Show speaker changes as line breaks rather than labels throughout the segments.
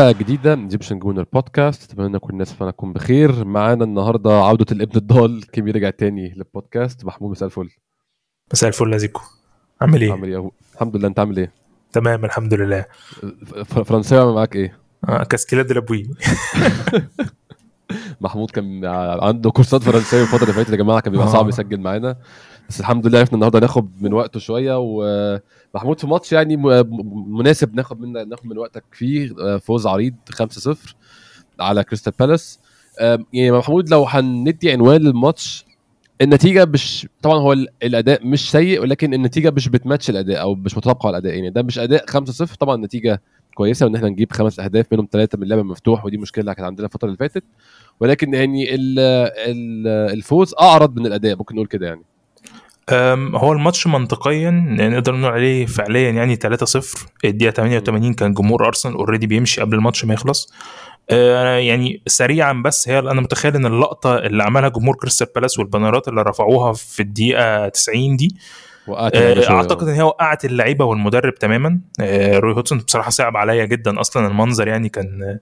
حلقة جديدة من Egyptian Gooner Podcast أتمنى كل الناس فانا تكون بخير معانا النهاردة عودة الابن الضال كيمي رجع تاني للبودكاست محمود مساء الفل
مساء الفل يا زيكو عامل إيه؟
عامل إيه؟ الحمد لله أنت عامل إيه؟
تمام الحمد لله
فرنساوي معاك إيه؟
آه كاسكيلا دي لابوي
محمود كان عنده كورسات فرنساوي الفترة اللي فاتت يا جماعة كان بيبقى
آه.
صعب يسجل معانا بس الحمد لله عرفنا النهارده ناخد من وقته شوية ومحمود في ماتش يعني مناسب ناخد من ناخد من وقتك فيه آه، فوز عريض 5-0 على كريستال بالاس. يعني محمود لو هندي عنوان للماتش النتيجة مش طبعا هو ال- الأداء مش سيء ولكن النتيجة مش بتماتش الأداء أو مش متطابقة على الأداء يعني ده مش أداء 5-0 طبعا النتيجة كويسة وإن إحنا نجيب خمس أهداف منهم ثلاثة من اللعب المفتوح ودي مشكلة كانت عندنا الفترة اللي فاتت. ولكن يعني ال ال الفوز أعرض من الأداء ممكن نقول كده يعني.
هو الماتش منطقيا يعني نقدر نقول عليه فعليا يعني 3-0 الدقيقة 88 كان جمهور أرسنال already بيمشي قبل الماتش ما يخلص. آه، يعني سريعا بس هي أنا متخيل إن اللقطة اللي عملها جمهور كريستال بالاس والبنرات اللي رفعوها في الدقيقة 90 دي آه،. أعتقد إن هي وقعت اللعيبة والمدرب تماما. آه، روي هودسون بصراحة صعب عليا جدا أصلا. المنظر يعني كان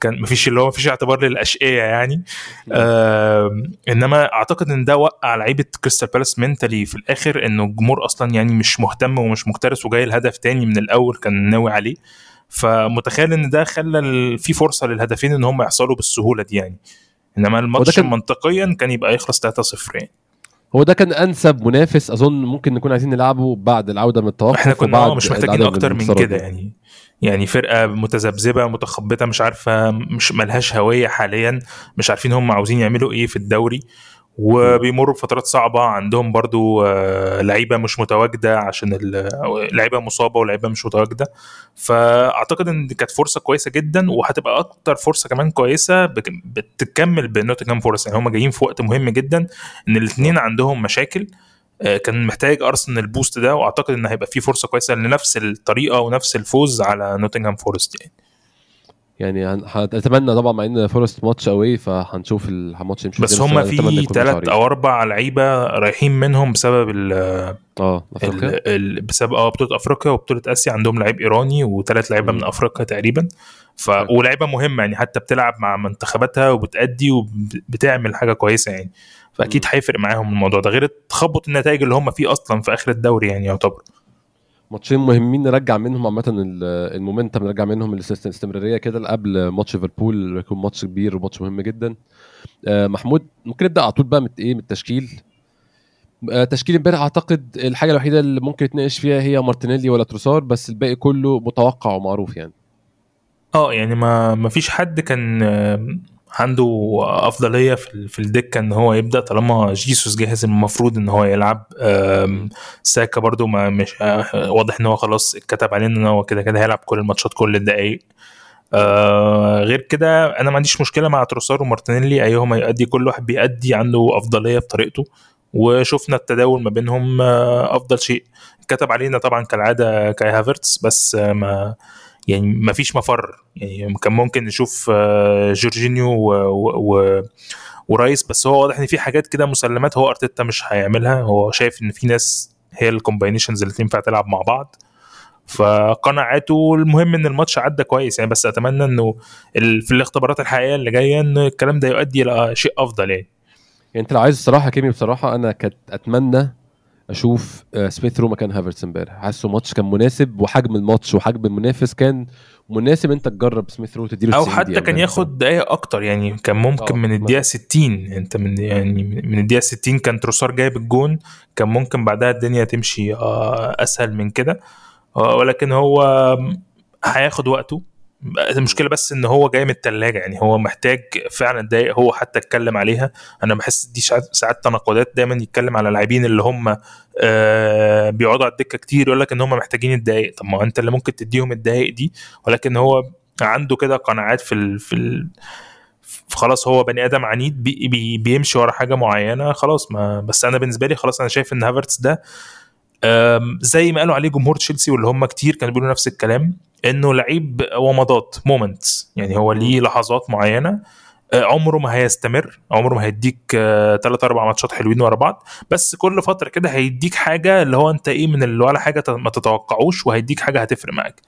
كان مفيش اللي هو مفيش اعتبار للأشقية يعني. آه إنما أعتقد إن ده وقع لعيبة كريستال بالاس منتلي في الآخر انه الجمهور أصلا يعني مش مهتم ومش مكترث وجاي الهدف تاني من الأول كان ناوي عليه. فمتخيل إن ده خلى في فرصة للهدفين إن هم يحصلوا بالسهولة دي يعني. إنما الماتش
كان-
منطقيا كان يبقى يخلص 3-0 يعني.
هو ده كان أنسب منافس أظن ممكن نكون عايزين نلعبه بعد العودة من التوقف
إحنا كنا
وبعد
آه مش محتاجين أكتر من
الانتصارات
كده. يعني يعني فرقة متذبذبة متخبطة مش عارفة مش ملهاش هوية حاليا مش عارفين هم عاوزين يعملوا إيه في الدوري وبيمروا بفترات صعبة. عندهم برضو آه، لعيبة مش متواجدة عشان لعيبة مصابة ولعيبة مش متواجدة. فأعتقد إن دي كانت فرصة كويسة جدا وهتبقى أكتر فرصة كمان كويسة بتكمل بنوتنجهام فورست. يعني هم جايين في وقت مهم جدا إن الاثنين عندهم مشاكل آه، كان محتاج أرسنال ال boost ده وأعتقد إن هيبقى في فرصة كويسة لنفس الطريقة ونفس الفوز على نوتنغهام فورست يعني.
يعني هن- هنتمنى طبعا مع إن فورست ماتش قوي فهنشوف الماتش يمشي
بس هم في ثلاث. أو أربع لعيبة رايحين منهم بسبب ال
آه أفريقيا
ال بسبب آه بطولة أفريقيا وبطولة آسيا عندهم لعيب إيراني وثلاث
لعيبة.
من أفريقيا تقريبا ف
حلو.
ولعيبة مهمة يعني حتى بتلعب مع منتخباتها وبتأدي وبتعمل حاجة كويسة يعني
فأكيد.
هيفرق معاهم الموضوع ده غير تخبط النتائج اللي هم فيه أصلا في آخر الدوري يعني يعتبر
ماتشين مهمين نرجع منهم عامة ال- ال momentum نرجع منهم الاست- الاستمرارية كده قبل ماتش ليفربول يكون ماتش كبير وماتش مهم جدا. آه، محمود ممكن نبدأ على طول بقى من إيه من التشكيل آه، تشكيل امبارح أعتقد الحاجة الوحيدة اللي ممكن نتناقش فيها هي مارتينيلي ولا تروسار بس الباقي كله متوقع ومعروف يعني.
آه يعني ما ما فيش حد كان عنده أفضلية في ال- في الدكة إن هو يبدأ طالما جيسوس جاهز المفروض إن هو يلعب. ساكا برضو ما مش آه، واضح إن هو خلاص اتكتب عليه إن هو كده كده هيلعب كل الماتشات كل الدقايق آه غير كده أنا ما عنديش مشكلة مع تروسار ومارتينيلي أيهما يؤدي كل واحد بيأدي عنده أفضلية بطريقته وشفنا التداول ما بينهم آه، أفضل شيء. كتب علينا طبعا كالعادة كاي هافرتس بس ما يعني ما فيش مفر. يعني كان ممكن نشوف آه، جورجينيو و, و, ورايس بس هو واضح إن في حاجات كده مسلمات هو أرتيتا مش هيعملها. هو شايف إن في ناس هي ال combinations اللي تنفع تلعب مع بعض. فقناعاته المهم إن الماتش عدى كويس. يعني بس أتمنى إنه في الاختبارات الحقيقية اللي جاية إن الكلام ده يؤدي إلى شيء أفضل يعني.
يعني أنت لو عايز الصراحة كيمي بصراحة أنا كنت أتمنى أشوف آه، سميث رو مكان هافرتس امبارح. حاسه ماتش كان مناسب وحجم الماتش وحجم المنافس كان مناسب. أنت تجرب سميث رو تديله
أو
90
حتى كان
امبارح.
ياخد دقايق أكتر يعني كان ممكن
آه،
من الدقيقة 60 أنت من يعني من الدقيقة 60 كان تروسار جايب الجون كان ممكن بعدها الدنيا تمشي آه، أسهل من كده. آه، ولكن هو هياخد وقته. المشكلة بس إن هو جاي من الثلاجه يعني هو محتاج فعلا دقايق هو حتى اتكلم عليها. أنا بحس دي ساعات تناقضات دايما يتكلم على اللاعبين اللي هم آه بيقعدوا على الدكة كتير يقول لك إن هم محتاجين الدقايق طب ما أنت اللي ممكن تديهم الدقايق دي؟ ولكن هو عنده كده قناعات في ال في ال خلاص هو بني آدم عنيد بي بي بيمشي ورا حاجة معينة خلاص ما بس أنا بالنسبة لي خلاص أنا شايف إن هافرتس ده آم، زي ما قالوا عليه جمهور تشيلسي واللي هم كتير كانوا بيقولوا نفس الكلام إنه لعيب ومضات moments يعني هو ليه لحظات معينة. آه، عمره ما هيستمر عمره ما هيديك ثلاث أربع ماتشات حلوين ورا بعض. بس كل فترة كده هيديك حاجة اللي هو أنت إيه من اللي ولا حاجة ما تتوقعوش وهيديك حاجة هتفرق معاك.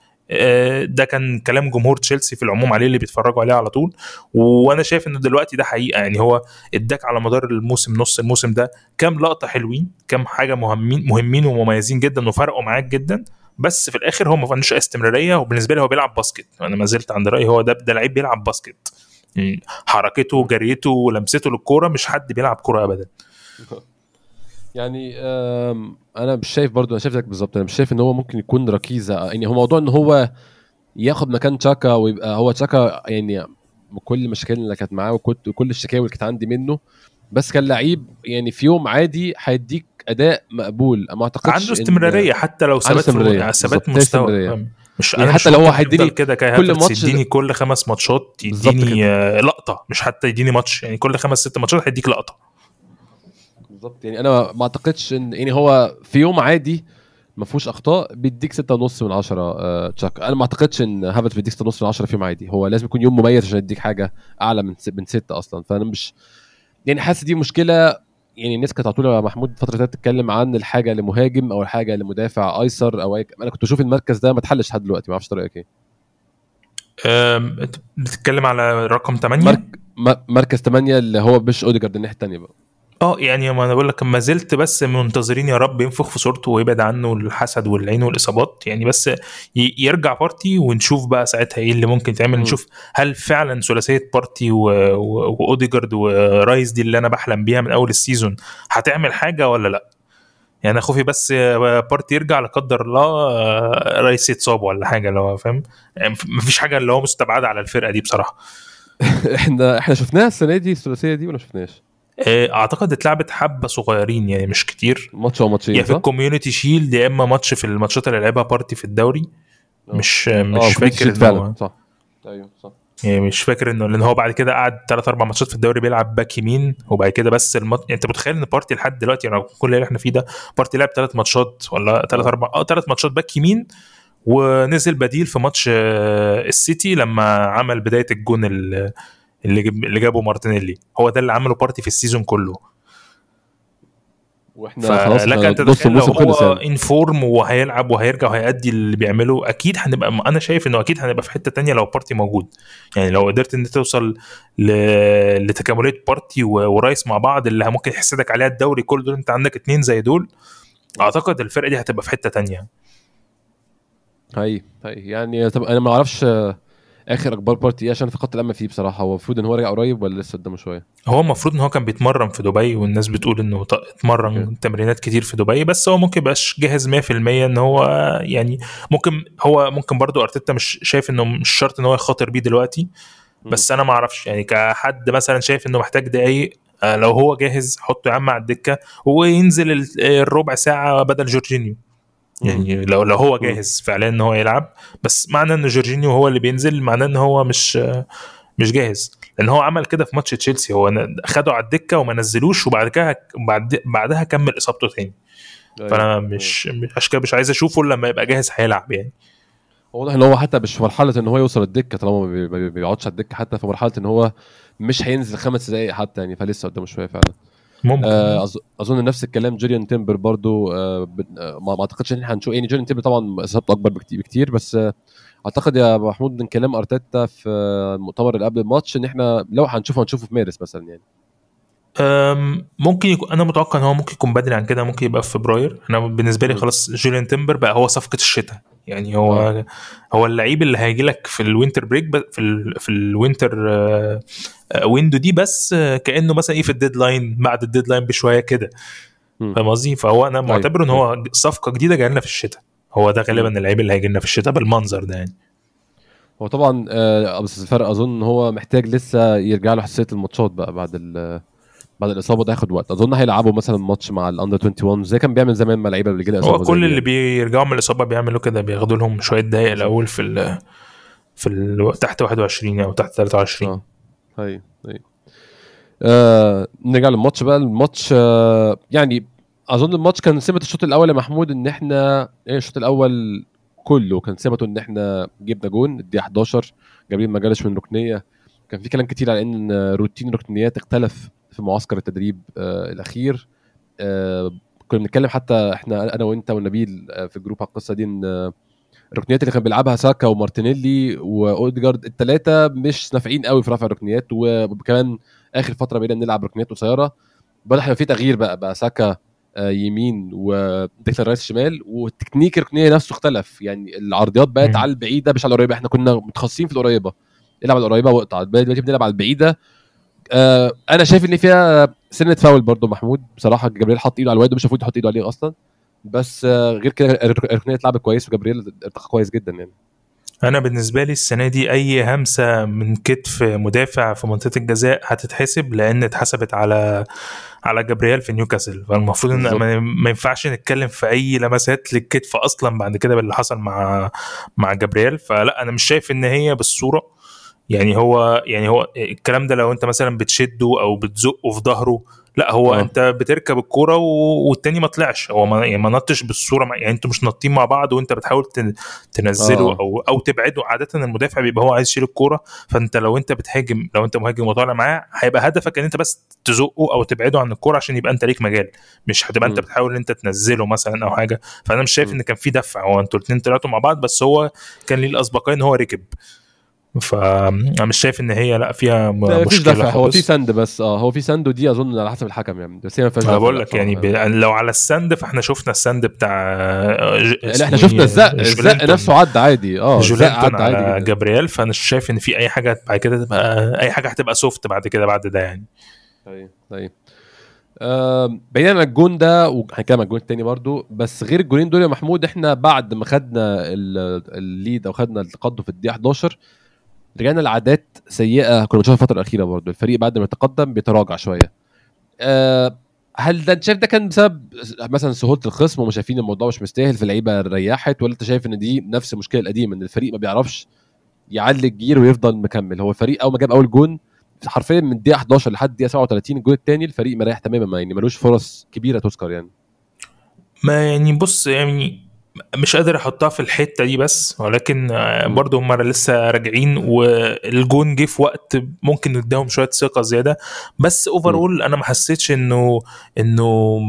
ده كان كلام جمهور تشيلسي في العموم عليه اللي بيتفرجوا عليه على طول. وأنا شايف إن دلوقتي ده حقيقة يعني هو اداك على مدار الموسم نص الموسم ده كام لقطة حلوين كام حاجة مهمين مهمين ومميزين جدا وفرقوا معاك جدا بس في الآخر هو ما عندوش استمرارية وبالنسبة لي هو بيلعب باسكت. أنا ما زلت عند رأيي هو ده ده لعيب بيلعب باسكت. يعني حركته جريته ولمسته للكورة مش حد بيلعب كورة ابدا.
يعني أنا مش شايف برضو أنا شايف زيك بالظبط أنا مش شايف إن هو ممكن يكون ركيزة يعني هو موضوع إن هو ياخد مكان تشاكا ويبقى هو تشاكا يعني كل المشاكل اللي كانت معاه وكل الشكاوي اللي كانت عندي منه بس كان لعيب يعني في يوم عادي هيديك أداء مقبول. ما أعتقدش
عنده استمرارية حتى لو ثبات ثبات مستوى. مش يعني حتى لو هو هيديني كده كل ماتش يديني كل خمس ماتشات يديني آه، لقطة مش حتى يديني ماتش يعني كل خمس ست ماتشات هيديك لقطة.
بالظبط. يعني أنا ما أعتقدش إن يعني هو في يوم عادي ما فيهوش أخطاء بيديك 6.5 من 10 آه تشاك. أنا ما أعتقدش إن هافرتز بيديك 6.5 من 10 في يوم عادي. هو لازم يكون يوم مميز عشان يديك حاجة أعلى من من 6 أصلا. فأنا مش يعني حاسس دي مشكلة يعني الناس كانت على طول يا محمود الفترة اللي تتكلم عن الحاجة لمهاجم أو الحاجة لمدافع أيسر أو أي... أنا كنت بشوف المركز ده ما اتحلش لحد دلوقتي. ما أعرفش رايك إيه.
بتتكلم على رقم 8 مرك...
مركز 8 اللي هو مش أوديجارد الناحية الثانية بقى.
آه يعني ما أنا بقول لك ما زلت بس منتظرين يا رب ينفخ في صورته ويبعد عنه الحسد والعين والإصابات. يعني بس يرجع بارتي ونشوف بقى ساعتها إيه اللي ممكن يتعمل. نشوف هل فعلا ثلاثية بارتي وأوديجارد ورايز دي اللي أنا بحلم بيها من أول ال season هتعمل حاجة ولا لأ؟ يعني خوفي بس بارتي يرجع لا قدر الله رايس يتصاب ولا حاجة لو فاهم؟ يعني مفيش حاجة اللي هو مستبعدة على الفرقة دي بصراحة.
إحنا إحنا شفناها السنة دي الثلاثية دي ولا شفناش؟
آه، أعتقد اتلعبت حبة صغيرين يعني مش كتير.
ماتش أو ماتشين
يا في ال Community Shield يا إما ماتش في الماتشات اللي لعبها بارتي في الدوري. أوه. مش مش أوه فاكر
فعلا صح. أيوه
صح. يعني مش فاكر إنه لأن هو بعد كده قعد ثلاث أربع ماتشات في الدوري بيلعب back يمين وبعد كده بس المط... يعني أنت متخيل إن بارتي لحد دلوقتي يعني كل اللي إحنا فيه ده بارتي لعب ثلاث ماتشات ولا ثلاث أربع آه ثلاث ماتشات back يمين ونزل بديل في ماتش آه، السيتي لما عمل بداية الجون اللي اللي جابه مارتينيلي. هو ده اللي عمله بارتي في ال season كله. وإحنا خلاص لك انت نص الموسم خلص يعني. in form وهيلعب وهيرجع وهيأدي اللي بيعمله أكيد هنبقى أنا شايف إنه أكيد هنبقى في حتة تانية لو بارتي موجود. يعني لو قدرت إن توصل ل... لتكاملات بارتي ورايس مع بعض اللي ممكن يحسدك عليها الدوري كل دول أنت عندك اتنين زي دول أعتقد الفرقة دي هتبقى في حتة تانية.
هاي هاي. يعني أنا ما أعرفش آخر أخبار بارتي إيه؟ عشان فقدت الأمل فيه بصراحة. هو المفروض إن هو رجع قريب ولا لسه قدامه شوية؟
هو المفروض إن هو كان بيتمرن في دبي والناس بتقول إنه اتمرن okay. تمرينات كتير في دبي بس هو ممكن يبقاش جاهز 100% إن هو يعني ممكن هو ممكن برضو أرتيتا مش شايف إنه مش شرط إن هو يخاطر بيه دلوقتي بس أنا ما أعرفش. يعني كحد مثلا شايف إنه محتاج دقايق آه، لو هو جاهز حطه يا عم على الدكة وينزل الربع ساعة بدل جورجينيو. يعني لو لو هو جاهز فعليا إن هو يلعب. بس معنى إن جورجينيو هو اللي بينزل معناه إن هو مش مش جاهز. لأن هو عمل كده في ماتش تشيلسي. هو خده على الدكة وما نزلوش وبعد كده بعد بعدها كمل إصابته تاني. أيوة. فأنا مش عشان كده مش عايز أشوفه لما يبقى جاهز هيلعب يعني.
واضح إن هو حتى مش في مرحلة إن هو يوصل الدكة طالما ما بيقعدش على الدكة حتى في مرحلة إن هو مش هينزل خمس دقائق حتى يعني فلسه قدامه شوية فعلا. ممكن. آه أظن نفس الكلام يوريان تيمبر برضو آه, آه، ما أعتقدش إن إحنا هنشوف يعني يوريان تيمبر طبعا إصابته أكبر بكتير, بس آه أعتقد يا محمود من كلام أرتيتا في المؤتمر اللي قبل الماتش إن إحنا لو هنشوفه هنشوفه في مارس مثلا يعني.
ممكن يكون أنا متوقع إن هو ممكن يكون بدري عن كده ممكن يبقى في فبراير. أنا بالنسبة لي خلاص يوريان تيمبر بقى هو صفقة الشتاء. يعني هو أوه. هو اللعيب اللي هيجي لك في ال winter break في ال في ال winter window دي بس كأنه مثلا إيه في ال deadline بعد ال deadline بشوية كده. فاهم قصدي؟ فهو أنا طيب، معتبر إن هو. صفقة جديدة جاية لنا في الشتاء. هو ده غالبا اللعيب اللي هيجي لنا في الشتاء بالمنظر ده يعني.
هو طبعا آه بس الفرق أظن إن هو محتاج لسه يرجع له حساسية الماتشات بقى بعد بعد الإصابة ده هياخد وقت. أظن هيلعبوا مثلا ماتش مع ال under 21 زي كان بيعمل زمان مع لعيبه اللي جاله
هو كل اللي بيرجعوا من الإصابة بيعملوا كده بياخدوا لهم شوية دقايق الأول في ال في ال تحت 21 أو تحت 23 آه.
هي هي آه نرجع للماتش بقى. الماتش آه يعني أظن الماتش كان سمه الشوط الأول يا محمود إن إحنا إيه الشوط الأول كله كان سمته إن إحنا جبنا جون الدقيقة 11 جابرين ما جالش من ركنية. كان في كلام كتير على إن روتين الركنيات اختلف في معسكر التدريب آه الأخير. آه كنا بنتكلم حتى إحنا أنا وأنت ونبيل آه في الجروب على القصة دي إن الركنيات اللي كان بيلعبها ساكا ومارتينيلي واوديجارد الثلاثه مش نافعين قوي في رفع الركنيات وكمان آخر فترة بقينا بنلعب ركنيات قصيرة. بدا هيبقى في تغيير بقى بقى ساكا يمين وديكلان رايس شمال والتكنيك الركنية نفسه اختلف. يعني العرضيات بقت. على البعيدة مش على القريبة. إحنا كنا متخصصين في القريبة. العب على القريبة واقطع دلوقتي بنلعب على البعيدة آه أنا شايف إن فيها سنة فاول برضو محمود. بصراحة جبريل حط إيده على الواد مش المفروض يحط إيده عليه أصلا. بس آه غير كده الرك- الركنيه اتلعبت كويس وجبريل ارتقى كويس جدا يعني.
أنا بالنسبة لي السنة دي أي همسة من كتف مدافع في منطقة الجزاء هتتحسب لأن اتحسبت على على جبريال في نيوكاسل. فالمفروض
إن
ما ينفعش نتكلم في أي لمسات للكتف أصلا بعد كده باللي حصل مع مع جبريال فلا أنا مش شايف إن هي بالصورة يعني هو يعني هو الكلام ده لو انت مثلا بتشده أو بتزقه في ظهره لا هو. أوه. انت بتركب الكورة و- والتاني ما طلعش هو ما يعني ما نطش بالصورة مع- يعني أنتوا مش ناطين مع بعض وانت بتحاول تن- تنزله
آه.
أو أو تبعده عادة المدافع بيبقى هو عايز يشيل الكورة فانت لو انت بتهاجم لو انت مهاجم وطالع معاه هيبقى هدفك ان انت بس تزقه أو تبعده عن الكورة عشان يبقى انت ليك مجال مش هتبقى انت. بتحاول ان انت تنزله مثلا أو حاجة فأنا مش شايف. إن كان في دفع هو أنتوا الاثنين طلعتوا مع بعض بس هو كان ليه الاسبقيه إن هو ركب فانا مش شايف إن هي لأ فيها مشكلة
دفع هو. في سند بس آه هو في سند ودي أظن على حسب الحكم يعني بس هي ما فيهاش
بقول لك يعني ب... لو على السند فإحنا شفنا السند بتاع ج...
لا
إحنا
شفنا
إيه؟
الزق الزق. نفسه عدى عادي آه الزق عدى عادي جدا
جابرييل فأنا مش شايف إن في أي حاجة بعد كده تبقى أي حاجة هتبقى soft بعد كده بعد ده يعني
طيب طيب آم، بعيدا عن الجون ده وهنتكلم عن الجون التاني برضو بس غير الجولين دول يا محمود إحنا بعد ما خدنا ال- ال lead أو خدنا التقدم في الدقيقة 11 رجعنا لعادات سيئة كنا بنشوفها الفترة الأخيرة برضو الفريق بعد ما يتقدم بيتراجع شوية. آه، هل ده انت شايف ده كان بسبب مثلا سهولة الخصم ومش شايفين الموضوع مش مستاهل فاللعيبة ريحت ولا أنت شايف إن دي نفس المشكلة القديمة إن الفريق ما بيعرفش يعلي الجير ويفضل مكمل؟ هو الفريق أول ما جاب أول جون حرفيا من الدقيقة 11 لحد الدقيقة 37 الجون الثاني الفريق مريح تماما ما يعني ملوش فرص كبيرة تذكر يعني.
ما يعني بص يعني مش قادر احطها في الحتة دي بس ولكن آه،. برضه هم لسه راجعين والجون جه في وقت ممكن نديهم شوية ثقة زيادة بس overall أنا ما حسيتش إنه إنه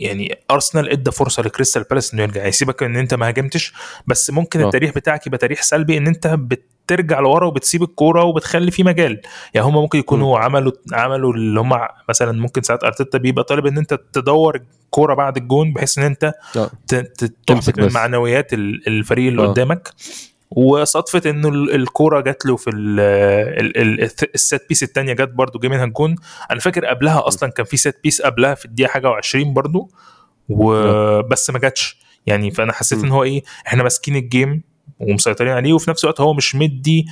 يعني ارسنال ادى فرصة لكريستال بالاس إنه يرجع يسيبك إن أنت ما هاجمتش بس ممكن
آه.
التاريخ بتاعك يبقى تاريخ سلبي إن أنت بترجع لورا وبتسيب الكورة وبتخلي في مجال يعني هم ممكن يكونوا عملوا عملوا اللي هم مثلا ممكن ساعات أرتيتا بيبقى طالب إن أنت تدور الكوره بعد الجون بحيث إن أنت
آه. تمسك
من. معنويات ال- الفريق اللي
آه.
قدامك وصدفة إنه ال- الكورة جات له في ال set piece الثانية جت برده جه منها الجون. أنا فاكر قبلها أصلا كان في set piece قبلها في الدقيقة حاجة و20 برده وبس ما جاتش. يعني فأنا حسيت. إن هو إيه إحنا ماسكين ال game ومسيطرين عليه وفي نفس الوقت هو مش مدي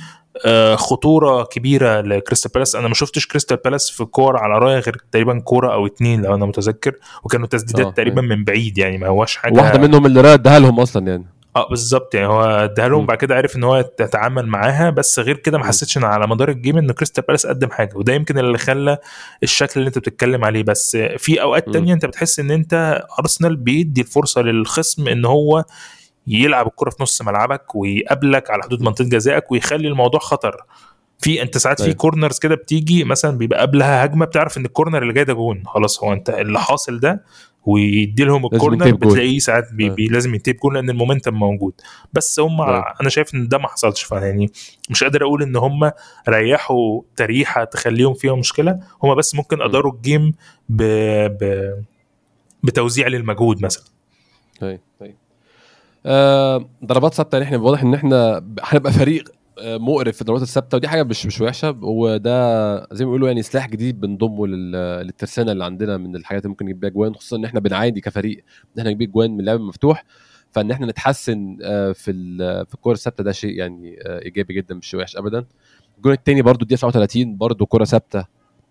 آه، خطورة كبيرة لكريستال بالاس. أنا ما شفتش كريستال بالاس في كور على رايا غير تقريبا كورة أو اتنين لو أنا متذكر. وكانوا تسديدات
آه،
تقريبا من بعيد يعني ما هواش حاجة
واحدة منهم اللي رايا اداها لهم أصلا يعني.
آه بالظبط يعني هو اداها لهم. بعد كده عرف إن هو يتعامل معاها بس غير كده ما. حسيتش إن على مدار ال game إن كريستال بالاس قدم حاجة وده يمكن اللي خلى الشكل اللي أنت بتتكلم عليه بس في
أوقات.
تانية أنت بتحس إن أنت أرسنال بيدي الفرصة للخصم إن هو يلعب الكرة في نص ملعبك ويقابلك على حدود منطقة جزائك ويخلي الموضوع خطر في أنت ساعات في. corners كده بتيجي مثلا بيبقى قبلها هجمة بتعرف إن ال corner اللي جاي ده جون خلاص هو أنت اللي حاصل ده ويدي لهم
ال corner.
بتلاقيه ساعات بي
آه.
بي لازم ينتهي بجول لأن ال momentum موجود. بس هم
آه.
أنا شايف إن ده ما حصلش فيعني مش قادر أقول إن هم ريحوا تريحة تخليهم فيها مشكلة. هم بس ممكن أداروا ال game ب... ب... بتوزيع للمجهود مثلا.
طيب طيب. آه ضربات ثابتة. إحنا واضح إن إحنا هنبقى فريق مقرف في الضربات الثابتة ودي حاجة مش مش وحشة وده زي ما بيقولوا يعني سلاح جديد بنضمه لل- للترسانة اللي عندنا من الحاجات اللي ممكن نجيب بيها جوان خصوصا إن إحنا بنعاني كفريق إن إحنا نجيب جوان من اللعب المفتوح فإن إحنا نتحسن آه، في في الكوره الثابتة ده شيء يعني آه، إيجابي جدا مش وحش ابدا. الجون الثاني برضو الدقيقة 37 برضو كرة ثابتة.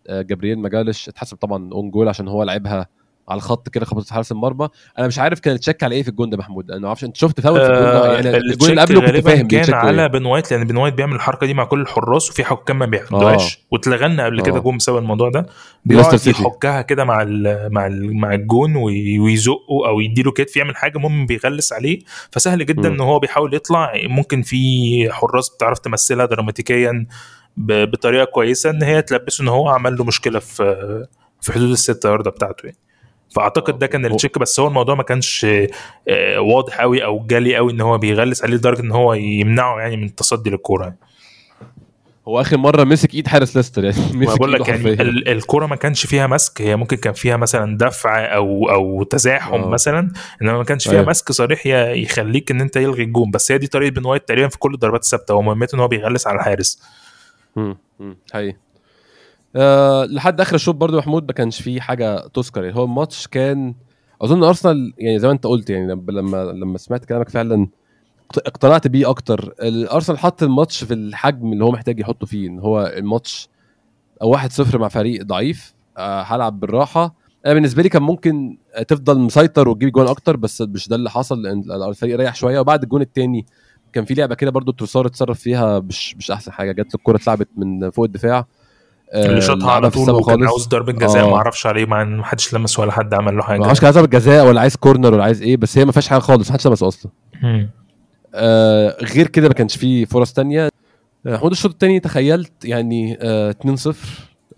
آه، جابرييل ماجالهايش اتحسب طبعا own goal عشان هو لعبها على الخط كده خبطت حارس المرمى. أنا مش عارف كان ال check على إيه في الجون ده محمود أنا ما أعرفش أنت شفت فاول في الجون ده؟
آه
يعني الجون اللي قبله كنت فاهم
كان على بن وايت لأن بن وايت بيعمل الحركة دي مع كل الحراس وفي حكام ما بيعملوهاش واتلغى لنا قبل كده
آه.
جون بسبب الموضوع ده. بيقعد. يحكها كده مع ال مع ال مع الجون وي- ويزقه أو يديله كتف يعمل حاجة المهم بيغلس عليه. فسهل جدا
مم.
إن هو بيحاول يطلع. ممكن في حراس بتعرف تمثلها دراماتيكيا بطريقة كويسة إن هي تلبسه إن هو عمل له مشكلة في في حدود الستة ياردة بتاعته يعني. فأعتقد ده كان
هو-
ال check بس هو الموضوع ما كانش آه، واضح قوي أو جلي قوي إن هو بيغلس عليه لدرجة إن هو يمنعه يعني من التصدي للكورة يعني.
هو آخر مرة مسك إيد حارس ليستر يعني
ما
مسك
بقول لك يعني الكورة ما كانش فيها مسك هي ممكن كان فيها مثلا دفع أو أو تزاحم
آه.
مثلا إنما ما كانش فيها
أيوة.
مسك صريح يخليك إن أنت يلغي الجون بس هي دي طريقة بن وايت تقريبا في كل الضربات الثابتة هو مهمته إن هو بيغلس على الحارس
مم. مم. حقيقي أه لحد آخر الشوط برضو محمود ما كانش فيه حاجة تذكر. يعني هو الماتش كان أظن أرسنال يعني زي ما أنت قلت يعني لما لما, سمعت كلامك فعلا اقت- اقتنعت بيه أكتر. الارسنال حط الماتش في الحجم اللي هو محتاج يحطه فيه إن هو الماتش 1-0 مع فريق ضعيف أه هلعب بالراحة. أنا بالنسبة لي كان ممكن تفضل مسيطر وتجيب جون أكتر بس مش ده اللي حصل لأن الفريق ريح شوية. وبعد الجون الثاني كان في لعبة كده برضو تروسار اتصرف فيها مش مش أحسن حاجة. جات له الكوره اتلعبت من فوق الدفاع. آه،
اللي شاطها على
في
طول وكان. عاوز ضربة جزاء
آه.
ما أعرفش عليه مع إن ما حدش لمس ولا حد عمل له حاجة
ما أعرفش كان عايز ضربه جزاء ولا عايز كورنر ولا عايز إيه بس هي ما فيهاش حاجة خالص ما حدش لمسه
أصلا.
آه غير كده ما كانش فيه فرص تانية آه، محمود الشوط الثاني تخيلت يعني آه 2-0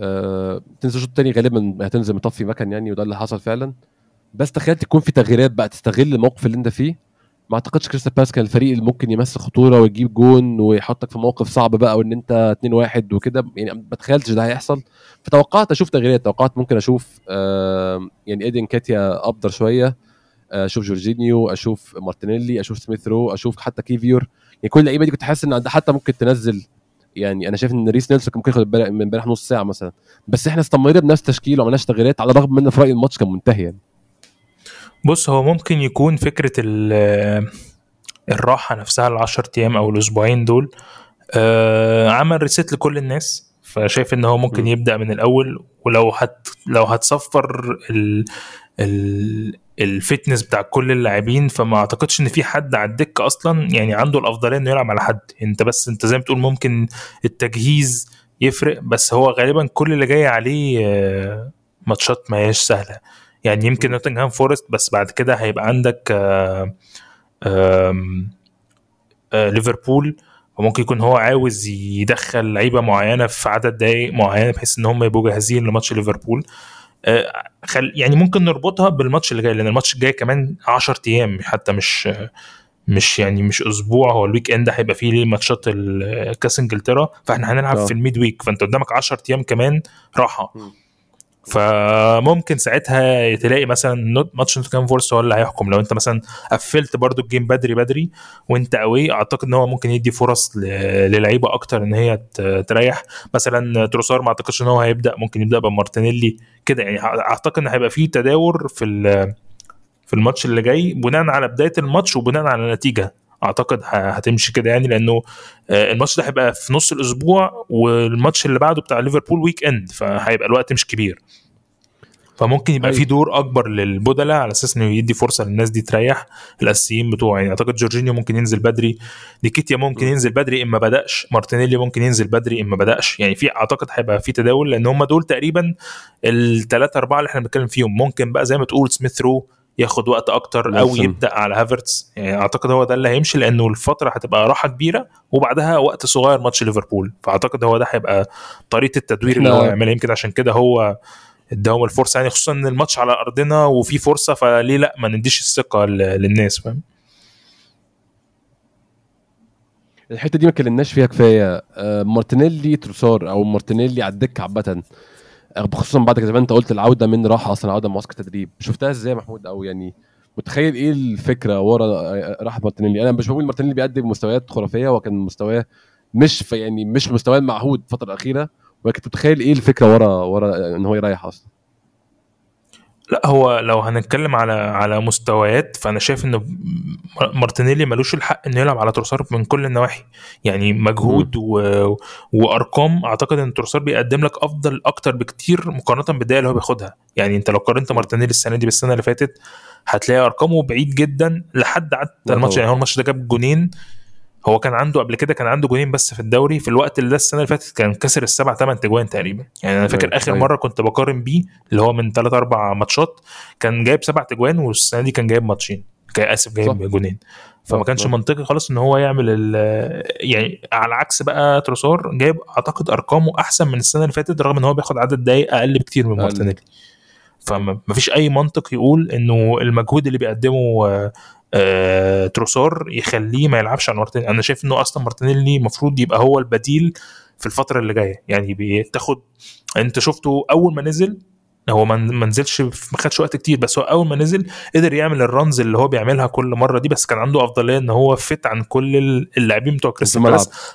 آه تنزل الشوط الثاني غالبا هتنزل مطفي مكان يعني وده اللي حصل فعلا بس تخيلت يكون في تغييرات بقى تستغل الموقف اللي أنت فيه ما اعتقدش كريستال بالاس كان الفريق اللي ممكن يمثل خطورة ويجيب جون ويحطك في موقف صعب بقى وان انت 2-1 وكده. يعني ما تخيلتش ده هيحصل. فتوقعت أشوف تغييرات. توقعت ممكن أشوف آه يعني ايدي نكيتياه أبدر شوية. أشوف جورجينيو أشوف مارتينيلي أشوف سميث رو أشوف حتى كيفيور. يعني كل اللعيبة دي كنت حاسس إن حتى ممكن تنزل. يعني أنا شايف إن ريس نيلسون كان ممكن ياخد من امبارح نص ساعة مثلا. بس إحنا استمرينا بنفس التشكيل وبلا تغييرات على الرغم من في رأيي الماتش كان منتهي يعني.
بص هو ممكن يكون فكرة ال- الراحة نفسها ال 10 أيام أو الأسبوعين دول آه، عمل reset لكل الناس. فشايف إن هو ممكن
م.
يبدأ من الأول ولو هت لو هتصفر ال ال ال fitness بتاع كل اللاعبين. فما أعتقدش إن في حد على الدكة أصلا يعني عنده الأفضلية إنه يلعب على حد. أنت بس أنت زي ما بتقول ممكن التجهيز يفرق بس هو غالبا كل اللي جاي عليه آه، ماتشات ما هياش سهلة. يعني يمكن نوتنغهام فورست بس بعد كده هيبقى عندك آه، آه، ليفربول وممكن يكون هو عاوز يدخل لعيبة معينة في عدد دقائق معينة بحيث إن هم يبقوا جاهزين لماتش ليفربول آه، خل يعني ممكن نربطها بالماتش اللي جاي لأن الماتش الجاي كمان 10 أيام حتى مش مش يعني مش أسبوع هو ال weekend هيبقى فيه ليه ماتشات كأس إنجلترا فإحنا هنلعب
آه.
في ال mid-week فأنت قدامك 10 أيام كمان راحة
مم.
فممكن ساعتها تلاقي مثلا ماتش نوتنجهام فورست هو اللي هيحكم. لو انت مثلا قفلت برضو ال game بدري بدري وانت قوي اعتقد إن هو ممكن يدي فرص للعيبة أكتر إن هي تريح. مثلا تروسار ما أعتقدش إن هو هيبدأ ممكن يبدأ بمارتينيلي كده. يعني أعتقد إن هيبقى فيه تداور في في الماتش اللي جاي بناء على بداية الماتش وبناء على النتيجة. أعتقد هتمشي كده يعني لأنه آه، الماتش ده هيبقى في نص الأسبوع والماتش اللي بعده بتاع ليفربول weekend فهيبقى الوقت مش كبير. فممكن يبقى
أيوة.
في دور أكبر للبدلاء على أساس إنه يدي فرصة للناس دي تريح الأساسيين بتوعه. يعني أعتقد جورجينيو ممكن ينزل بدري نكيتيا ممكن. ينزل بدري إما بدأش. مارتينيلي ممكن ينزل بدري إما بدأش. يعني في أعتقد هيبقى في تداول لأن هم دول تقريبا الثلاثه أربعة اللي إحنا بنتكلم فيهم. ممكن بقى زي ما تقول سميث رو ياخد وقت أكتر
أو.
يبدأ على هافرتس. يعني أعتقد هو ده اللي هيمشي لأنه الفترة هتبقى راحة كبيرة وبعدها وقت صغير ماتش ليفربول. فأعتقد هو ده هيبقى طريقة التدوير اللي هو يعملها. يمكن عشان كده هو اداهم الفرصة يعني خصوصا إن الماتش على أرضنا وفي فرصة فليه لأ؟ ما نديش الثقة للناس فاهم؟
الحتة دي ما اتكلمناش فيها كفاية. آه، مارتينيلي تروسار أو مارتينيلي على الدكة عامة. خصوصا بعد زي ما انت قلت العودة من راحة أصلا عودة من معسكر تدريب. شفتها إزاي يا محمود؟ أو يعني متخيل إيه الفكرة ورا راحه مارتينيلي؟ أنا مش بقول مارتينيلي بيقدم مستويات خرافية وكان مستواه مش في يعني مش مستواه المعهود الفترة الأخيرة ولكن متخيل إيه الفكرة ورا ورا إن هو يريح أصلا؟
لا هو لو هنتكلم على على مستويات فأنا شايف ان مارتينيلي ملوش الحق إنه يلعب على تروسار من كل النواحي. يعني مجهود و... وأرقام أعتقد إن تروسار بيقدم لك أفضل أكتر بكتير مقارنة بالدقائق اللي هو بياخدها. يعني أنت لو قارنت مارتينيلي السنة دي بالسنة اللي فاتت هتلاقي أرقامه بعيد جدا لحد حتى الماتش. يعني هو الماتش ده جاب جونين. هو كان عنده قبل كده كان عنده جونين بس في الدوري. في الوقت اللي ده السنة اللي فاتت كان كسر السبع ثمان اجوان تقريبا. يعني أنا فاكر آخر مرة كنت بقارن بيه اللي هو من ثلاث أربع ماتشات كان جايب سبع اجوان والسنة دي كان جايب ماتشين. آسف جايب صح. جونين. فما كانش منطقي خالص إن هو يعمل يعني على عكس بقى تروسار جايب أعتقد أرقامه أحسن من السنة اللي فاتت رغم إن هو بياخد عدد دقايق أقل بكتير من مارتينيلي. فما فيش أي منطق يقول إنه المجهود اللي بيقدمه آه تروسار يخليه ما يلعبش على مارتينيلي أنا شايف إنه أصلا مارتينيلي المفروض يبقى هو البديل في الفترة اللي جاية. يعني بتاخد أنت شفته أول ما نزل هو ما نزلش ما خدش وقت كتير بس هو أول ما نزل قدر يعمل ال runs اللي هو بيعملها كل مرة دي بس كان عنده أفضلية إن هو فت عن كل اللاعبين بتوع كريستال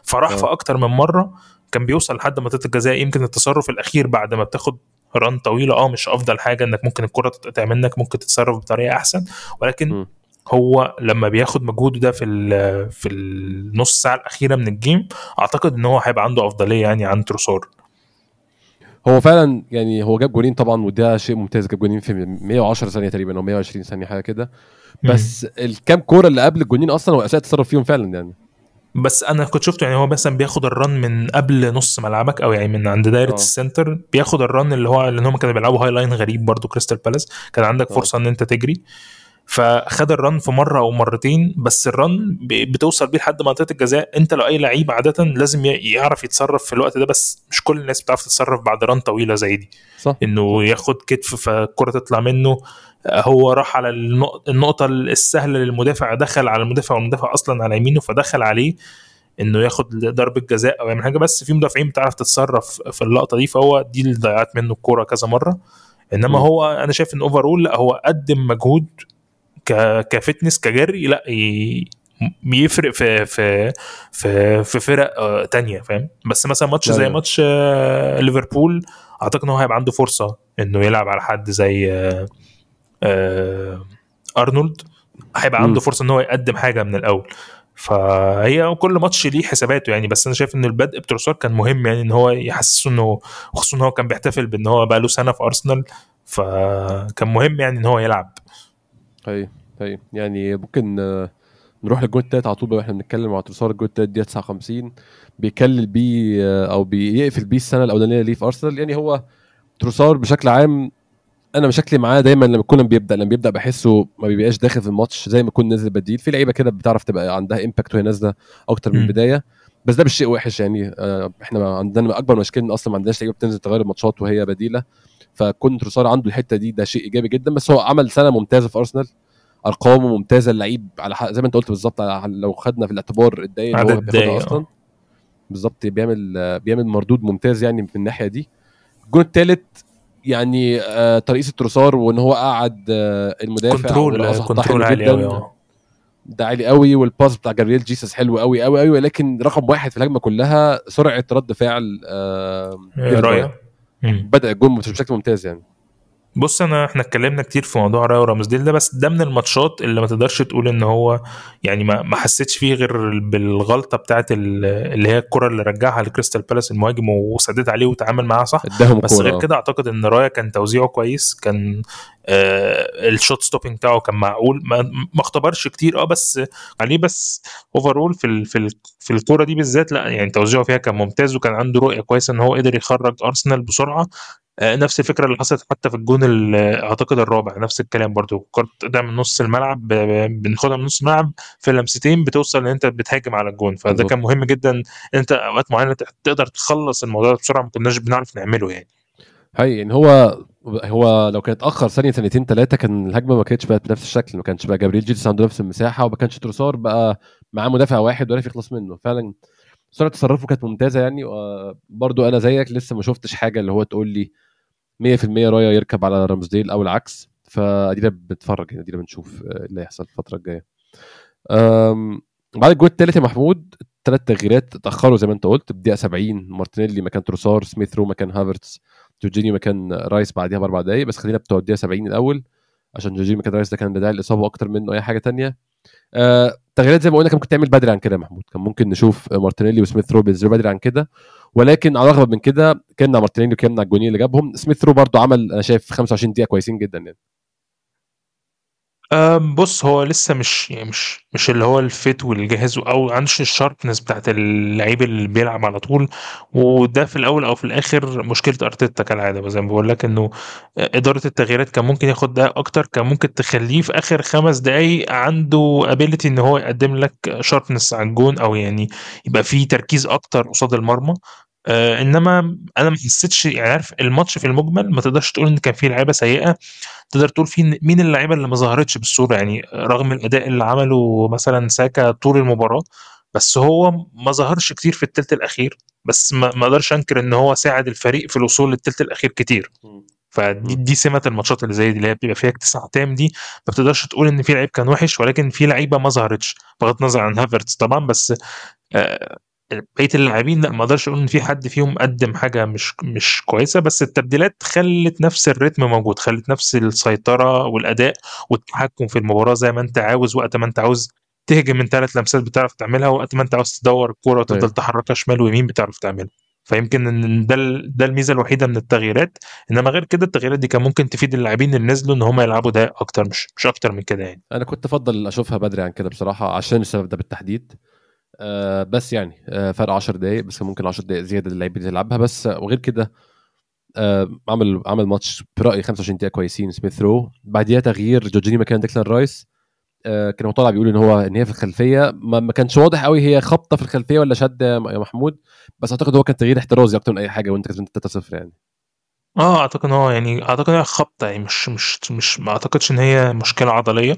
فراح في أكتر من مرة كان بيوصل لحد منطقة الجزاء يمكن التصرف الأخير بعد ما بتاخد ران طويلة آه مش أفضل حاجة إنك ممكن الكرة تتقطع منك ممكن تتصرف بطريقة أحسن. ولكن م. هو لما بياخد مجهوده ده في في النص ساعة الأخيرة من الجيم أعتقد إن هو هيبقى عنده أفضلية يعني عن تروسار.
هو فعلا يعني هو جاب جولين طبعا وده شيء ممتاز جاب جولين في 110 ثانية تقريبا أو 120 ثانية حاجة كده. بس الكام كورة اللي قبل الجولين أصلا هو أساسا تصرف فيهم فعلا يعني.
بس أنا كنت شفته يعني هو مثلا بياخد ال run من قبل نص ملعبك أو يعني من عند دايرة أوه. السنتر بياخد ال run اللي هو لأن هم كانوا بيلعبوا high line غريب برضو كريستال بالاس. كان عندك أوه. فرصة إن أنت تجري. فخد ال run في مرة أو مرتين بس ال run بتوصل بيه لحد منطقة الجزاء. أنت لو أي لعيب عادة لازم يعرف يتصرف في الوقت ده بس مش كل الناس بتعرف تتصرف بعد run طويلة زي دي. صح. إنه ياخد كتف فالكرة تطلع منه. هو راح على النقطة السهلة للمدافع دخل على المدافع والمدافع أصلا على يمينه فدخل عليه إنه ياخد ضربة جزاء أو يعمل حاجة. بس في مدافعين بتعرف تتصرف في اللقطة دي فهو دي اللي ضيعت منه الكورة كذا مرة. إنما م. هو أنا شايف إن overall لأ هو قدم مجهود ك fitness كجري لا بيفرق في في في في فرق آه، تانية فاهم؟ بس مثلا ماتش زي ماتش آه، ليفربول أعتقد إن هو هيبقى عنده فرصة إنه يلعب على حد زي آه، أرنولد. هيبقى عنده فرصة إن هو يقدم حاجة من الأول. فهي كل ماتش ليه حساباته يعني بس أنا شايف إن البدء بتروسار كان مهم يعني إن هو يحسسه إنه خصوصا إن هو كان بيحتفل بإن هو بقى له سنة في أرسنال فكان مهم يعني إن هو يلعب.
أي أي. يعني ممكن نروح للجول التالت على طول وإحنا بنتكلم على تروسار الجول التالت دي 59 بيكلل بيه أو بيقفل بيه السنة الأولانية ليه في أرسنال. يعني هو تروسار بشكل عام أنا مشاكلي معاه دايما لما يكون بيبدأ لما بيبدأ بحسه ما بيبقاش داخل في الماتش زي ما يكون نازل بديل. في لعيبة كده بتعرف تبقى عندها امباكت وهي نازلة أكتر من البداية. بس ده مش شيء وحش يعني. آه، إحنا عندنا أكبر مشكلة إن أصلا ما عندناش لعيبة بتنزل تغير الماتشات وهي بديلة. فكون تروسار عنده الحتة دي ده شيء إيجابي جدا. بس هو عمل سنة ممتازة في أرسنال. أرقامه ممتازة اللعيب على زي ما أنت قلت بالظبط لو خدنا في الاعتبار الدقايق اللي هو بياخدها أصلا. آه. بالظبط بيعمل بيعمل مردود ممتاز يعني من الناحية دي. الجون الثالث يعني آه ترقيص التروسار وإن هو قعد آه المدافع
control control عالي قوي آه.
ده عالي قوي وال pass بتاع جابرييل جيسس حلو قوي قوي قوي ولكن رقم واحد في الهجمة كلها سرعة رد فعل آه
رايا
بدأ الجون بشكل ممتاز يعني.
بص انا إحنا اتكلمنا كتير في موضوع رايا ورامزديل ده بس ده من الماتشات اللي ما تقدرش تقول ان هو يعني ما, ما حسيتش فيه غير بالغلطة بتاعت اللي هي الكرة اللي رجعها لكريستال بالاس المهاجم وسدد عليه وتعامل معاها صح. بس غير كده أعتقد إن رايا كان توزيعه كويس كان آه ال shot stopping بتاعه كان معقول ما, ما اختبرش كتير آه بس عليه بس overall في ال في ال في الكورة دي بالذات لا يعني توزيعه فيها كان ممتاز وكان عنده رؤية كويسة إن هو قدر يخرج أرسنال بسرعة. نفس الفكرة اللي حصلت حتى في الجون أعتقد الرابع نفس الكلام برضو. كرة تقطع من نص الملعب بناخدها من نص الملعب في لمستين بتوصل إن أنت بتهاجم على الجون. فده كان مهم جدا إن أنت أوقات معينة تقدر تخلص الموضوع ده بسرعة ما كناش بنعرف نعمله يعني.
هي يعني هو هو لو كان اتاخر ثانية ثانيتين ثلاثة كان الهجمة ما كانتش بقت بنفس الشكل ما كانش بقى جابريل جيتس عنده نفس المساحة وما كانش تروسار بقى معاه مدافع واحد وعرف يخلص منه. فعلا سرعة تصرفه كانت ممتازة يعني برضو أنا زيك لسه ما شفتش حاجة اللي هو تقول لي 100% رايا يركب على رامزديل أو العكس فأدينا بنتفرج يعني أدينا بنشوف آه، اللي هيحصل الفترة الجاية. بعد الجون الثالث يا محمود الثلاث تغييرات اتاخروا زي ما أنت قلت بدقيقة 70 مارتينيلي مكان تروسار سميث رو مكان هافرتس جورجينيو مكان رايس بعديها بأربع دقايق بس خلينا بتوع الدقيقة 70 الأول عشان جورجينيو مكان رايس ده كان بداعي الاصابه أكتر منه أي حاجة تانية. آه تغييرات زي ما قلنا كان ممكن تعمل بدري عن كده محمود. كان ممكن نشوف مارتينيلي وسميث رو بينزلوا بدري عن كده. ولكن على الرغم من كده كنا مارتينيلي وكنا الجونين اللي جابهم سميث رو برضه عمل أنا شايف 25 دقيقة كويسين جدا يعني.
آمم، بُص هو لسه مش يعني مش مش اللي هو الfit والجاهز أو عندوش الsharpness بتاعة اللعيب اللي بيلعب على طول، وده في الأول أو في الآخر مشكلة أرتيتا كالعادة، زي ما باقول لك إنه إدارة التغييرات كان ممكن ياخد دقايق أكتر، كان ممكن تخلّيه في آخر 5 دقايق عنده ability إن هو يقدّم لك sharpness على الجون أو يعني يبقى في تركيز أكتر قصاد المرمى، آآ، إنما أنا ما حسيتش يعني عارف الماتش في المجمل ما تقدرش تقول إن كان في لعيبة سيئة، تقدر تقول في مين اللعيبة اللي ما ظهرتش بالصورة يعني رغم الأداء اللي عمله مثلًا ساكا طول المباراة، بس هو ما ظهرش كتير في التلت الأخير، بس ما ما أقدرش أنكر إن هو ساعد الفريق في الوصول للتلت الأخير كتير.
إمم.
فدي
إمم.
دي سمة الماتشات اللي زي دي، اللي هي بتبقى فيها اكتساح تام دي، ما بتقدرش تقول إن في لعيب كان وِحِش، ولكن في لعيبة ما ظهرتش، بغض النظر عن هافرتز طبعًا، بس آآ، بقية اللاعبين لأ، ما أقدرش أقول إن في حد فيهم قدّم حاجة مش مش كويسة، بس التبديلات خلّت نفس الريتم موجود، خلّت نفس السيطرة والأداء والتحكم في المباراة زي ما أنت عاوز، وقت ما أنت عاوز تهجم من 3 لمسات بتعرف تعملها، وقت ما أنت عاوز تدوّر الكورة وتفضل
أيوه.
تحرّكها شمال ويمين بتعرف تعملها. فيمكن إن ده ده الميزة الوحيدة من التغييرات، إنما غير كده التغييرات دي كان ممكن تفيد اللاعبين اللي نزلوا إن هم يلعبوا دقايق أكتر مش مش أكتر من كده يعني.
أنا كنت أفضل أشوفها بدري عن كده بصراحة عشان السبب ده بالتحديد آه بس يعني آه فرق 10 دقائق بس ممكن 10 دقائق زيادة للعيبة اللي تلعبها. بس وغير كده آه عمل عمل ماتش برأيي 25 دقيقة كويسين. سميث رو بعديها تغيير جورجيني مكان ديكلان رايس. آه كان طالع بيقول إن هو إن هي في الخلفية. ما, ما كانش واضح قوي هي خبطة في الخلفية ولا شد يا محمود. بس أعتقد هو كان تغيير احترازي أكتر من أي حاجة وأنت كسبان 3-0 يعني.
آه، أعتقد إن هو يعني أعتقد إن هي خبطة يعني مش مش مش ما أعتقدش إن هي مشكلة عضلية.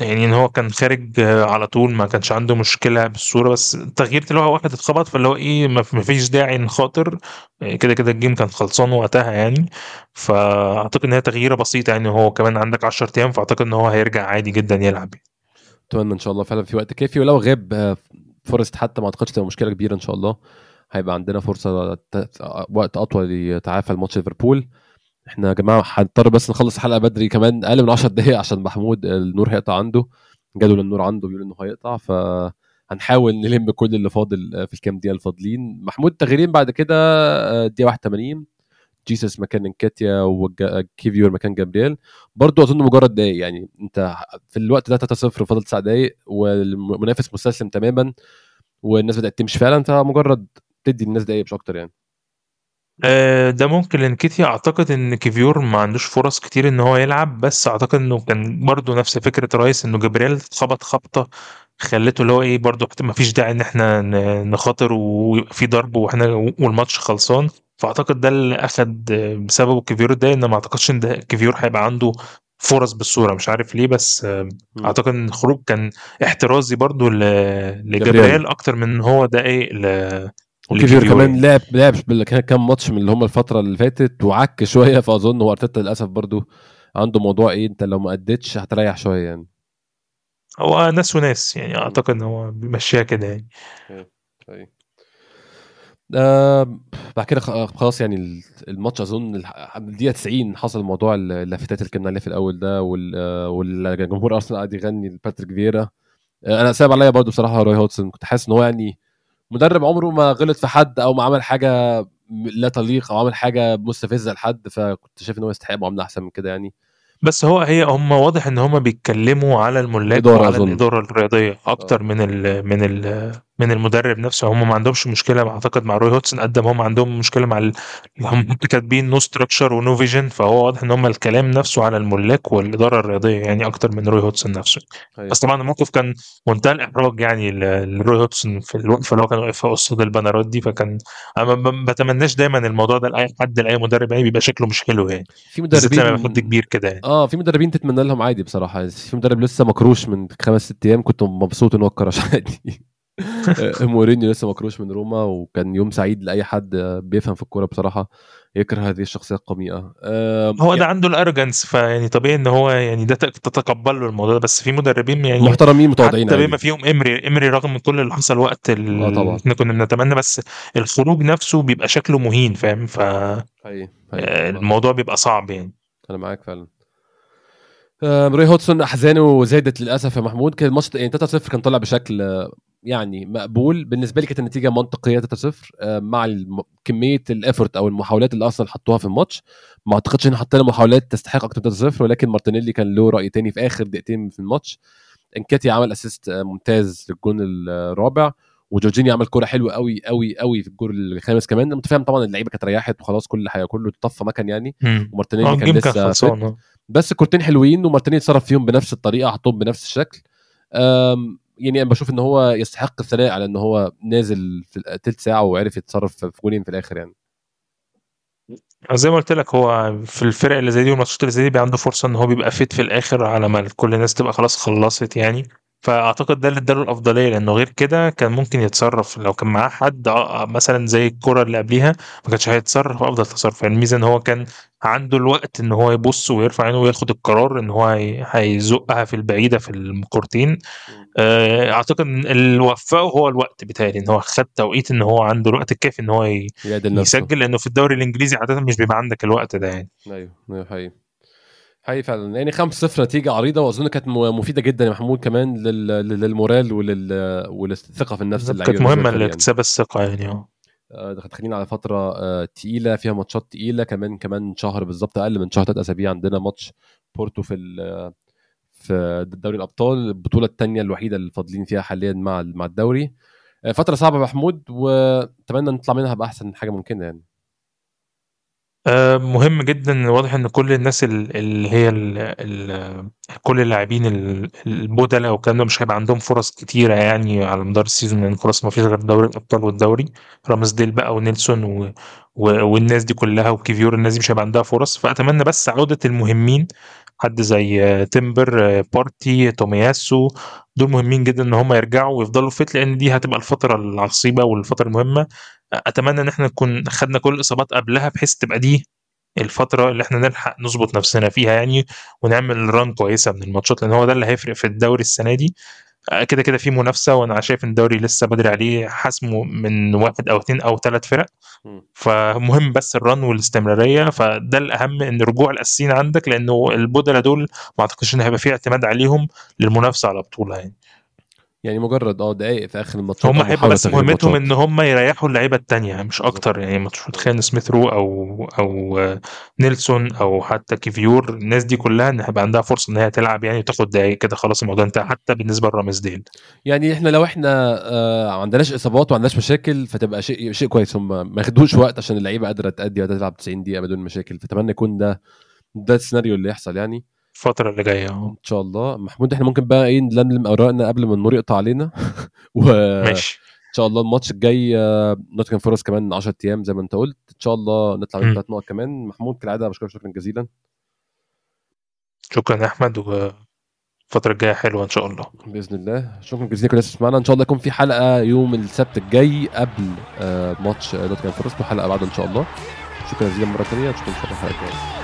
يعني إن هو كان خارج آه، على طول ما كانش عنده مشكلة بالصورة بس التغيير اللي هو واحد اتخبط فاللي هو إيه ما فيش داعي نخاطر آه، كده كده ال game كان خلصان وقتها يعني. فأعتقد إن هي تغييرة بسيطة يعني هو كمان عندك 10 أيام فأعتقد إن هو هيرجع عادي جدا يلعب
أتمنى إن شاء الله فعلا في وقت كافي ولو غاب آه، Forest حتى ما أعتقدش تبقى مشكلة كبيرة إن شاء الله. هيبقى عندنا فرصة ت- وقت أطول يتعافى لماتش ليفربول. إحنا يا جماعة هنضطر بس نخلص الحلقة بدري كمان أقل من 10 دقائق عشان محمود النور هيقطع عنده. جدول النور عنده بيقول إنه هيقطع ف هنحاول نلم كل اللي فاضل في الكام دقيقة الفاضلين. محمود تغييرين بعد كده آه، الدقيقة 81 جيسس مكان إنكيتيا وكيفيور مكان جابرييل. برضو أظن مجرد دقايق يعني أنت في الوقت ده 3 0 فاضل 9 دقايق والمنافس مستسلم تماما والناس بدات تمشي فعلا فمجرد تدي الناس دقايق مش أكتر يعني.
آه، ده ممكن لانكيتيا أعتقد إن كيفيور ما عندوش فرص كتير إن هو يلعب بس أعتقد إنه كان برضو نفس فكرة رايس إنه جبريل خبط خبطة خلته اللي هو إيه برضو ما فيش داعي إن إحنا ن- نخاطر ويبقى في ضرب وإحنا والماتش خلصان فأعتقد ده اللي أخد بسببه كيفيور ده ان ما أعتقدش إن ده كيفيور هيبقى عنده فرص بالصورة مش عارف ليه بس. أعتقد إن الخروج كان احترازي برضو ل-
جبريل.
لجبريل أكتر من إن هو ده إيه ل-
وكيفيور
لكيفيور
كمان. لعب لعب كام ماتش من اللي هم الفترة اللي فاتت وعك شوية فأظن هو أرتيتا للأسف برضو عنده موضوع إيه أنت لو ما أديتش هتريح شوية يعني
هو ناس وناس يعني أعتقد إن هو بيمشيها كده يعني
طيب. آه بعد كده خ- خلاص يعني ال- الماتش أظن الدقيقة 90 حصل موضوع ال- اللافتات اللي اتكلمنا عليها في الأول ده آه، والجمهور أرسنال قاعد يغني لباتريك فييرا آه، أنا صعب عليا برضو بصراحة روي هودسون كنت حاسس إن هو يعني مدرب عمره ما غلط في حد أو ما عمل حاجة لا تليق أو عمل حاجة مستفزة لحد فكنت شايف إن هو يستحق معاملة أحسن من كده يعني
بس هو هي هم واضح إن هم بيتكلموا على الملاك وعلى. الإدارة الرياضية أكتر
آه.
من ال من ال المدرب نفسه. هم ما عندهمش مشكلة أعتقد مع روي هودسون قد ما هم عندهم مشكلة مع ال- هم كاتبين no structure و no vision فهو واضح إن هم الكلام نفسه على الملاك والإدارة الرياضية يعني أكتر من روي هودسون نفسه.
أيوة.
بس طبعا الموقف كان منتهى الإحراج يعني لروي هودسون في الوقفه اللي هو كان واقفها قصاد البنرات دي فكان أنا ما بتمناش دايما الموضوع ده لأي حد لأي مدرب يعني بيبقى شكله مش حلو يعني.
في
بالذات لما حد
مدربين
كبير كده يعني.
آه في مدربين تتمنى لهم عادي بصراحة. في مدرب لسه مكروش من خمس ست أيام كنت مبسوط ان هو اتكرش عادي مورينيو لسه مكروش من روما وكان يوم سعيد لأي حد آه، بيفهم في الكورة بصراحة يكره هذه الشخصية القميئة آه،
هو ده عنده الأرجنس فيعني طبيعي إن هو يعني ده تتقبل له الموضوع ده بس في مدربين يعني
محترمين متواضعين
حتى. بما فيهم إمري إمري رغم من كل اللي حصل وقت ال-
آه طبعا.
إحنا كنا بنتمنى بس الخروج نفسه بيبقى شكله مهين فاهم
حقيقي حقيقي.
فالموضوع بيبقى صعب يعني
أنا معاك فعلا آه، روي هودسون أحزانه زادت للأسف يا محمود كان الماتش يعني 3-0 كان طالع بشكل آه، يعني مقبول. بالنسبة لي كانت النتيجة منطقية 3-0 آه، مع كمية ال effort أو المحاولات اللي أصلا حطوها في الماتش. ما أعتقدش إن حطينا محاولات تستحق أكتر من 3-0 ولكن مارتينيلي كان له رأي تاني في آخر دقيقتين في الماتش. انكيتيا عمل assist آه، ممتاز للجون الرابع وجورجيني عمل كوره حلوة قوي قوي قوي في الجول الخامس كمان. أنت فاهم طبعا اللعيبة كانت ريحت وخلاص كل حاجة كله طفى مكان يعني. ومارتينيلي كان
ال game كان
لسه.
آه.
بس الكورتين حلوين ومارتينيلي اتصرف فيهم بنفس الطريقة حطهم بنفس الشكل. يعني أنا بشوف إن هو يستحق الثناء على إن هو نازل في تلت ساعة وعرف يتصرف في جولين في الآخر يعني.
زي ما قلت لك هو في الفرق اللي زي دي والماتشات اللي زي دي بيبقى عنده فرصة إن هو بيبقى fit في الآخر على ما كل الناس تبقى خلاص خلصت يعني. فأعتقد ده اللي اداله الأفضلية لأنه غير كده كان ممكن يتصرف. لو كان معاه حد آه، مثلا زي الكرة اللي قبليها ما كانش هيتصرف أفضل تصرف. يعني الميزة إن هو كان عنده الوقت إن هو يبص ويرفع عينه وياخد القرار إن هو هي- هيزقها في البعيدة في الكورتين. آه، أعتقد إن اللي وفقه هو الوقت بتاعي إن هو خد توقيت إن هو عنده الوقت الكافي إن هو يسجل لأنه في الدوري الإنجليزي عاده مش بيبقى عندك الوقت ده يعني.
أيوه أيوه حقيقي. حقيقي فعلا. يعني 5-0 نتيجة عريضة وأظن كانت مفيدة جدا يا محمود كمان لل... لل- للمورال ولل... وللثقه في النفس اللعيبة
كانت
مهمة يعني.
لاكتساب الثقة يعني آه.
آه، ده هتخلينا على فترة آه، تقيلة فيها ماتشات تقيلة كمان كمان شهر بالظبط أقل من شهر ثلاث أسابيع عندنا ماتش بورتو في في دوري الأبطال البطولة الثانية الوحيدة اللي فاضلين فيها حاليا مع مع الدوري. آه، فترة صعبة يا محمود وأتمنى نطلع منها بأحسن حاجة ممكنة يعني.
آه، مهم جدا واضح إن كل الناس ال- اللي هي ال ال كل اللاعبين ال- البدلاء والكلام ده مش هيبقى عندهم فرص كتيرة يعني على مدار ال season لأن خلاص ما فيش غير دوري الأبطال والدوري. رامزديل بقى ونيلسون و و والناس دي كلها وكيفيور الناس دي مش هيبقى عندها فرص. فأتمنى بس عودة المهمين حد زي تيمبر بارتي تومياسو دول مهمين جدا إن هم يرجعوا ويفضلوا fit لأن دي هتبقى الفترة العصيبة والفترة المهمة. أتمنى إن إحنا نكون خدنا كل الإصابات قبلها بحيث تبقى دي الفترة اللي إحنا نلحق نظبط نفسنا فيها يعني ونعمل ران كويسة من الماتشات لأن هو ده اللي هيفرق في الدوري السنة دي. آه، كده كده في منافسة وأنا شايف إن الدوري لسه بدري عليه حسمه من واحد أو اتنين أو ثلاث فرق. فمهم بس الران والاستمرارية فده الأهم إن رجوع الأساسيين عندك لأنه البودلة دول ما أعتقدش إن هيبقى في اعتماد عليهم للمنافسة على بطولة يعني.
يعني مجرد آه دقائق في آخر الماتشات
هم هيبقى بس مهمتهم. إن هم يريحوا اللعيبة التانية مش أكتر يعني مش متخيل سميث رو أو أو آه، نيلسون أو حتى كيفيور الناس دي كلها إن هيبقى عندها فرصة إن هي تلعب يعني وتاخد دقايق كده خلاص الموضوع انتهى حتى بالنسبة لرامزديل.
يعني إحنا لو إحنا آه ما عندناش إصابات وما عندناش مشاكل فتبقى شيء شيء كويس. هم ما ياخدوش وقت عشان اللعيبة قادرة تأدي وقادره تلعب 90 دقيقة بدون مشاكل. فأتمنى يكون ده ده السيناريو اللي يحصل يعني.
الفترة اللي جاية
إن شاء الله. محمود إحنا ممكن بقى إيه نلملم اوراقنا قبل ما النور يقطع علينا. وان
ماشي.
شاء الله الماتش الجاي آه، نوتنجهام فورست كمان 10 أيام زي ما أنت قلت. إن شاء الله نطلع من. ثلاث نقط كمان. محمود كالعادة بشكرك شكرا جزيلا.
شكرا يا أحمد والفترة الجاية حلوة إن شاء الله.
بإذن الله. شكرا جزيلا كل الناس إن شاء الله يكون في حلقة يوم السبت الجاي قبل آه، ماتش نوتنجهام فورست وحلقة بعده إن شاء الله. شكرا جزيلا مرة ثانية نشوفكم إن شاء الله الحلقة الجايه